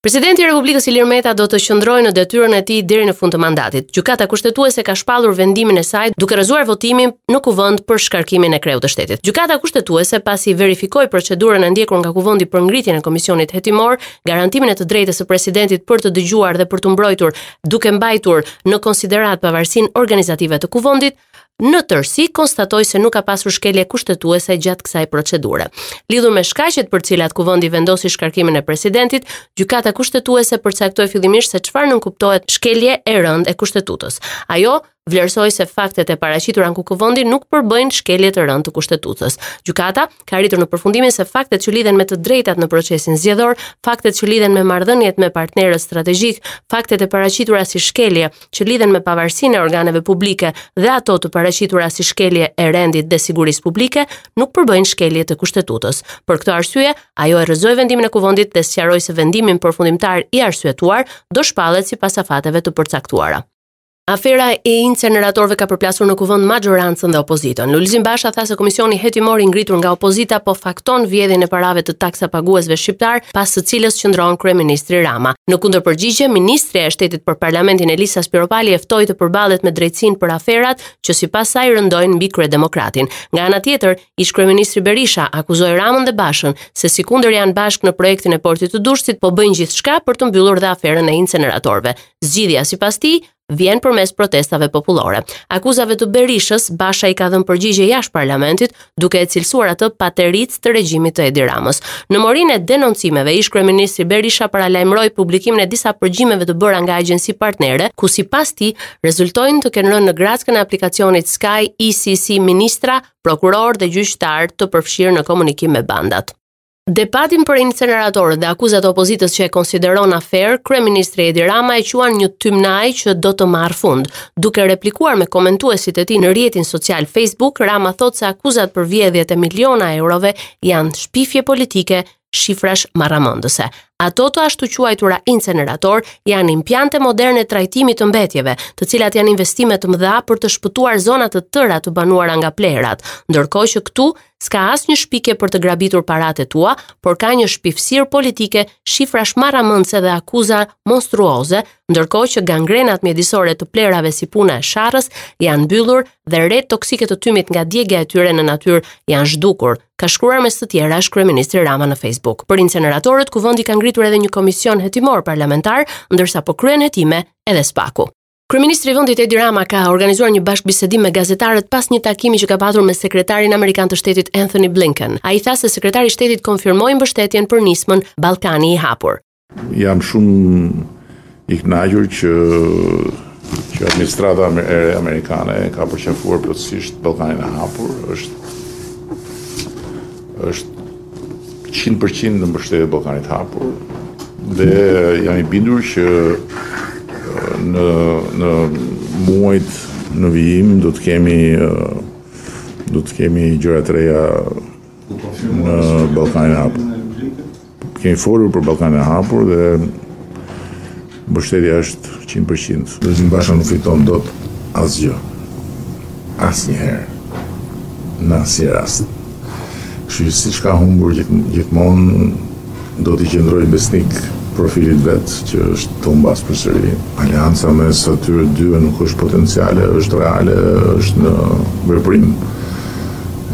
Presidenti i Republikës Ilir Meta do të qëndrojë në detyrën e tij deri në fund të mandatit. Gjykata Kushtetuese ka shpallur vendimin e saj duke rrëzuar votimin në Kuvend për shkarkimin e kreut të shtetit. Gjykata Kushtetuese pasi verifikoi procedurën e ndjekur nga Kuvendi për ngritjen e komisionit hetimor, garantimin e të drejtës së presidentit për t'u dëgjuar dhe për t'u mbrojtur Duke mbajtur në konsideratë pavarësinë organizative të Kuvendit, në tërësi konstatoi se nuk ka pasur shkelje kushtetuese gjatë kësaj procedure. Lidhur me shkaqet për të cilat Kuvendi vendosi shkarkimin e presidentit, Gjykata Kushtetuese përcaktoi fillimisht se çfarë nënkuptohet shkelje e rëndë e Kushtetutës. Ajo vlerësoi se faktet e paraqitura nga Kuvendi nuk përbëjnë shkelje të rëndë të Kushtetutës. Gjykata ka arritur në përfundimin se faktet që lidhen me të drejtat në procesin zgjedhor, faktet që lidhen me marrëdhëniet me partnerët strategjik, faktet e paraqitura si shkelje që lidhen me pavarësinë e organeve publike dhe ato të paraqitura si shkelje e rendit dhe sigurisë publike nuk përbëjnë shkelje të Kushtetutës. Për këtë arsye, ajo e rrëzoi vendimin e Kuvendit dhe sqaroi se vendimi përfundimtar i arsyetuar do shpallet sipas afateve të përcaktuara. Afera e inceneratorëve ka përplasur në kuvend maxhorancën dhe opozitën. Lulzim Basha tha se komisioni hetimor i ngritur nga opozita po fakton vjedhjen e parave të taksapaguesve shqiptarë, pas së cilës qëndron kryeministri Rama. Në kundërpërgjigje, ministrja e Shtetit për Parlamentin Elisa Spiropali e ftoi të përballet me drejtësinë për aferat që sipas saj rëndojnë mbi kryedemokratin. Nga ana tjetër, ish-kryeministri Berisha akuzoi Ramën dhe Bashën se sikundër janë bashkë në projektin e portit të Durrësit po bëjnë gjithçka për të mbyllur dhe aferën e inceneratorëve. Zgjidhja, sipas tij, vjen përmes protestave popullore. Akuzave të Berishës, Basha i ka dhënë përgjigje jashtë parlamentit, duke e cilësuar atë patericë të regjimit të Edi Ramës. Në morinë e denoncimeve, ish kryeministri Berisha paralajmëroi publikimin e disa përgjimeve të bëra nga agjenci partnere, ku sipas tij rezultojnë të kenë rënë në grackën e aplikacionit Sky ECC ministra, prokurorë dhe gjyqtarë të përfshirë në komunikim me bandat. Debatin për inceneratorët dhe akuzat e opozitës që e konsideron aferë, kryeministri Edi Rama e quan një tymnajë që do të marrë fund. Duke replikuar me komentuesit e tij në rrjetin social Facebook, Rama thotë se akuzat për vjedhjet e miliona eurove janë shpifje politike, shifrash marramendëse. Ato të ashtuquajtura inceneratorë janë impiante moderne të trajtimit të mbetjeve, të cilat janë investime të mëdha për të shpëtuar zona të tëra të banuara nga plehrat, ndërkohë që këtu S'ka asnjë shpikje për të grabitur paratë e tua, por ka një shpifësirë politike, shifrash marramendëse dhe akuza monstruoze, ndërkohë që gangrenat mjedisore të plehrave si puna e Sharrës janë mbyllur dhe retë toksike të tymit nga djegja e tyre në natyrë janë zhdukur, ka shkruar mes të tjerash kryeministri Rama në Facebook. Për inceneratorët, kuvendi ka ngritur edhe një komision hetimor parlamentar, ndërsa po kryen hetime edhe SPAK-u. Kryeministri i vendit Edi Rama ka organizuar një bashkëbisedim me gazetarët pas një takimi që ka patur me sekretarin amerikan të shtetit Anthony Blinken. Ai tha se sekretari i shtetit konfirmoi mbështetjen për nismën Ballkani i hapur. Jam shumë i kënaqur që që administrata amerikane ka përqafuar plotësisht Ballkanin e hapur, është është Qind për qind në mbështetje Ballkanit Hapur dhe jam i bindur që në në muajt në vijim do të kemi do të kemi gjëra të reja në Ballkanin e Hapur. Kemi folur për Ballkanin e Hapur dhe Mbështetja është qind për qind. Lulzim Basha nuk fiton dot asgjë. Asnjëherë. Në asnjë rast. Kështu që siç ka humbur gjithmonë do t'i qëndrojë besnik profilit vet që është të humbasë përsëri. Aleanca mes atyre dyve nuk është potenciale, është reale, është në veprim.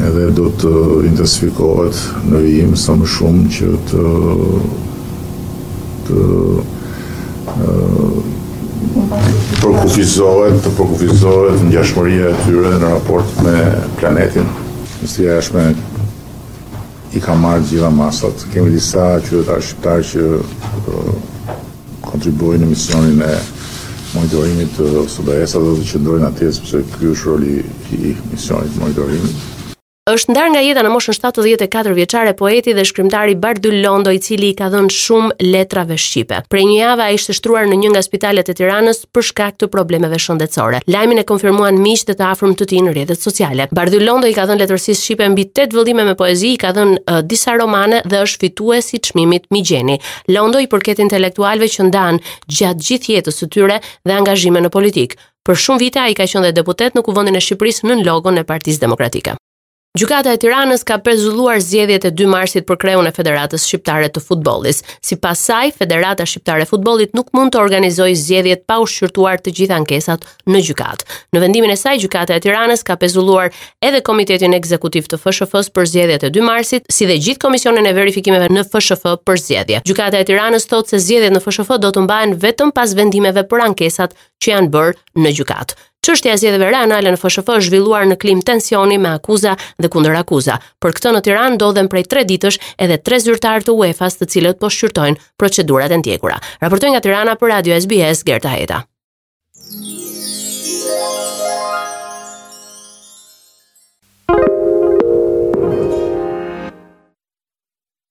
Edhe do të intensifikohet në vijim sa më shumë që të të përkufizohet, të përkufizohet ngjashmëria e tyre në raport me planetin. Ministria e Jashtme i ka marrë gjitha masat. Kemi disa qytetarë shqiptarë që uh, kontribuojnë në misionin e monitorimit të OSBE-së dhe do të qëndrojnë atje sepse ky është roli i misionit të monitorimit. Është ndarë nga jeta në moshën 74 vjeçare poeti dhe shkrimtari Bardhyl Londo, i cili i ka dhënë shumë letrave shqipe. Prej një jave ai ishte shtruar në një nga spitalet e Tiranës për shkak të problemeve shëndetësore. Lajmin e konfirmuan miq dhe të afërm të tij në rrjetet sociale. Bardhyl Londo i ka dhënë letërsisë shqipe mbi 8 vëllime me poezi, i ka dhënë uh, disa romane dhe është fitues i çmimit Migjeni. Londo i përkiste intelektualëve që ndanë gjatë gjithë jetës së tyre dhe angazhime në politikë. Për shumë vite ai ka qenë dhe deputet në Kuvendin e Shqipërisë nën logon e Partisë Demokratike. Gjykata e Tiranës ka pezulluar zgjedhjet e 2 marsit për kreun e Federatës Shqiptare të Futbollit. Sipas saj, Federata Shqiptare e Futbollit nuk mund të organizojë zgjedhjet pa u shqyrtuar të gjitha ankesat në gjykatë. Në vendimin e saj, Gjykata e Tiranës ka pezulluar edhe Komitetin Ekzekutiv të FSHF-së për zgjedhjet e 2 marsit, si dhe gjithë Komisionin e Verifikimeve në FSHF për zgjedhje. Gjykata e Tiranës thotë se zgjedhjet në FSHF do të mbahen vetëm pas vendimeve për ankesat që janë bërë në gjykatë. Çështja e zgjedhjeve rajonale në FSHF është zhvilluar në klimë tensioni me akuza dhe kundërakuza. Për këtë në Tiranë ndodhen prej 3 ditësh edhe tre zyrtarë të UEFA-s të cilët po shqyrtojnë procedurat e ndjekura. Raportoi nga Tirana për Radio SBS Gerta Heta.